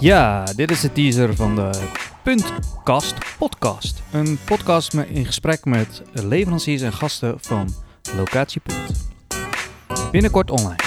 Ja, dit is de teaser van de Puntkast podcast. Een podcast in gesprek met leveranciers en gasten van Locatie Punt. Binnenkort online.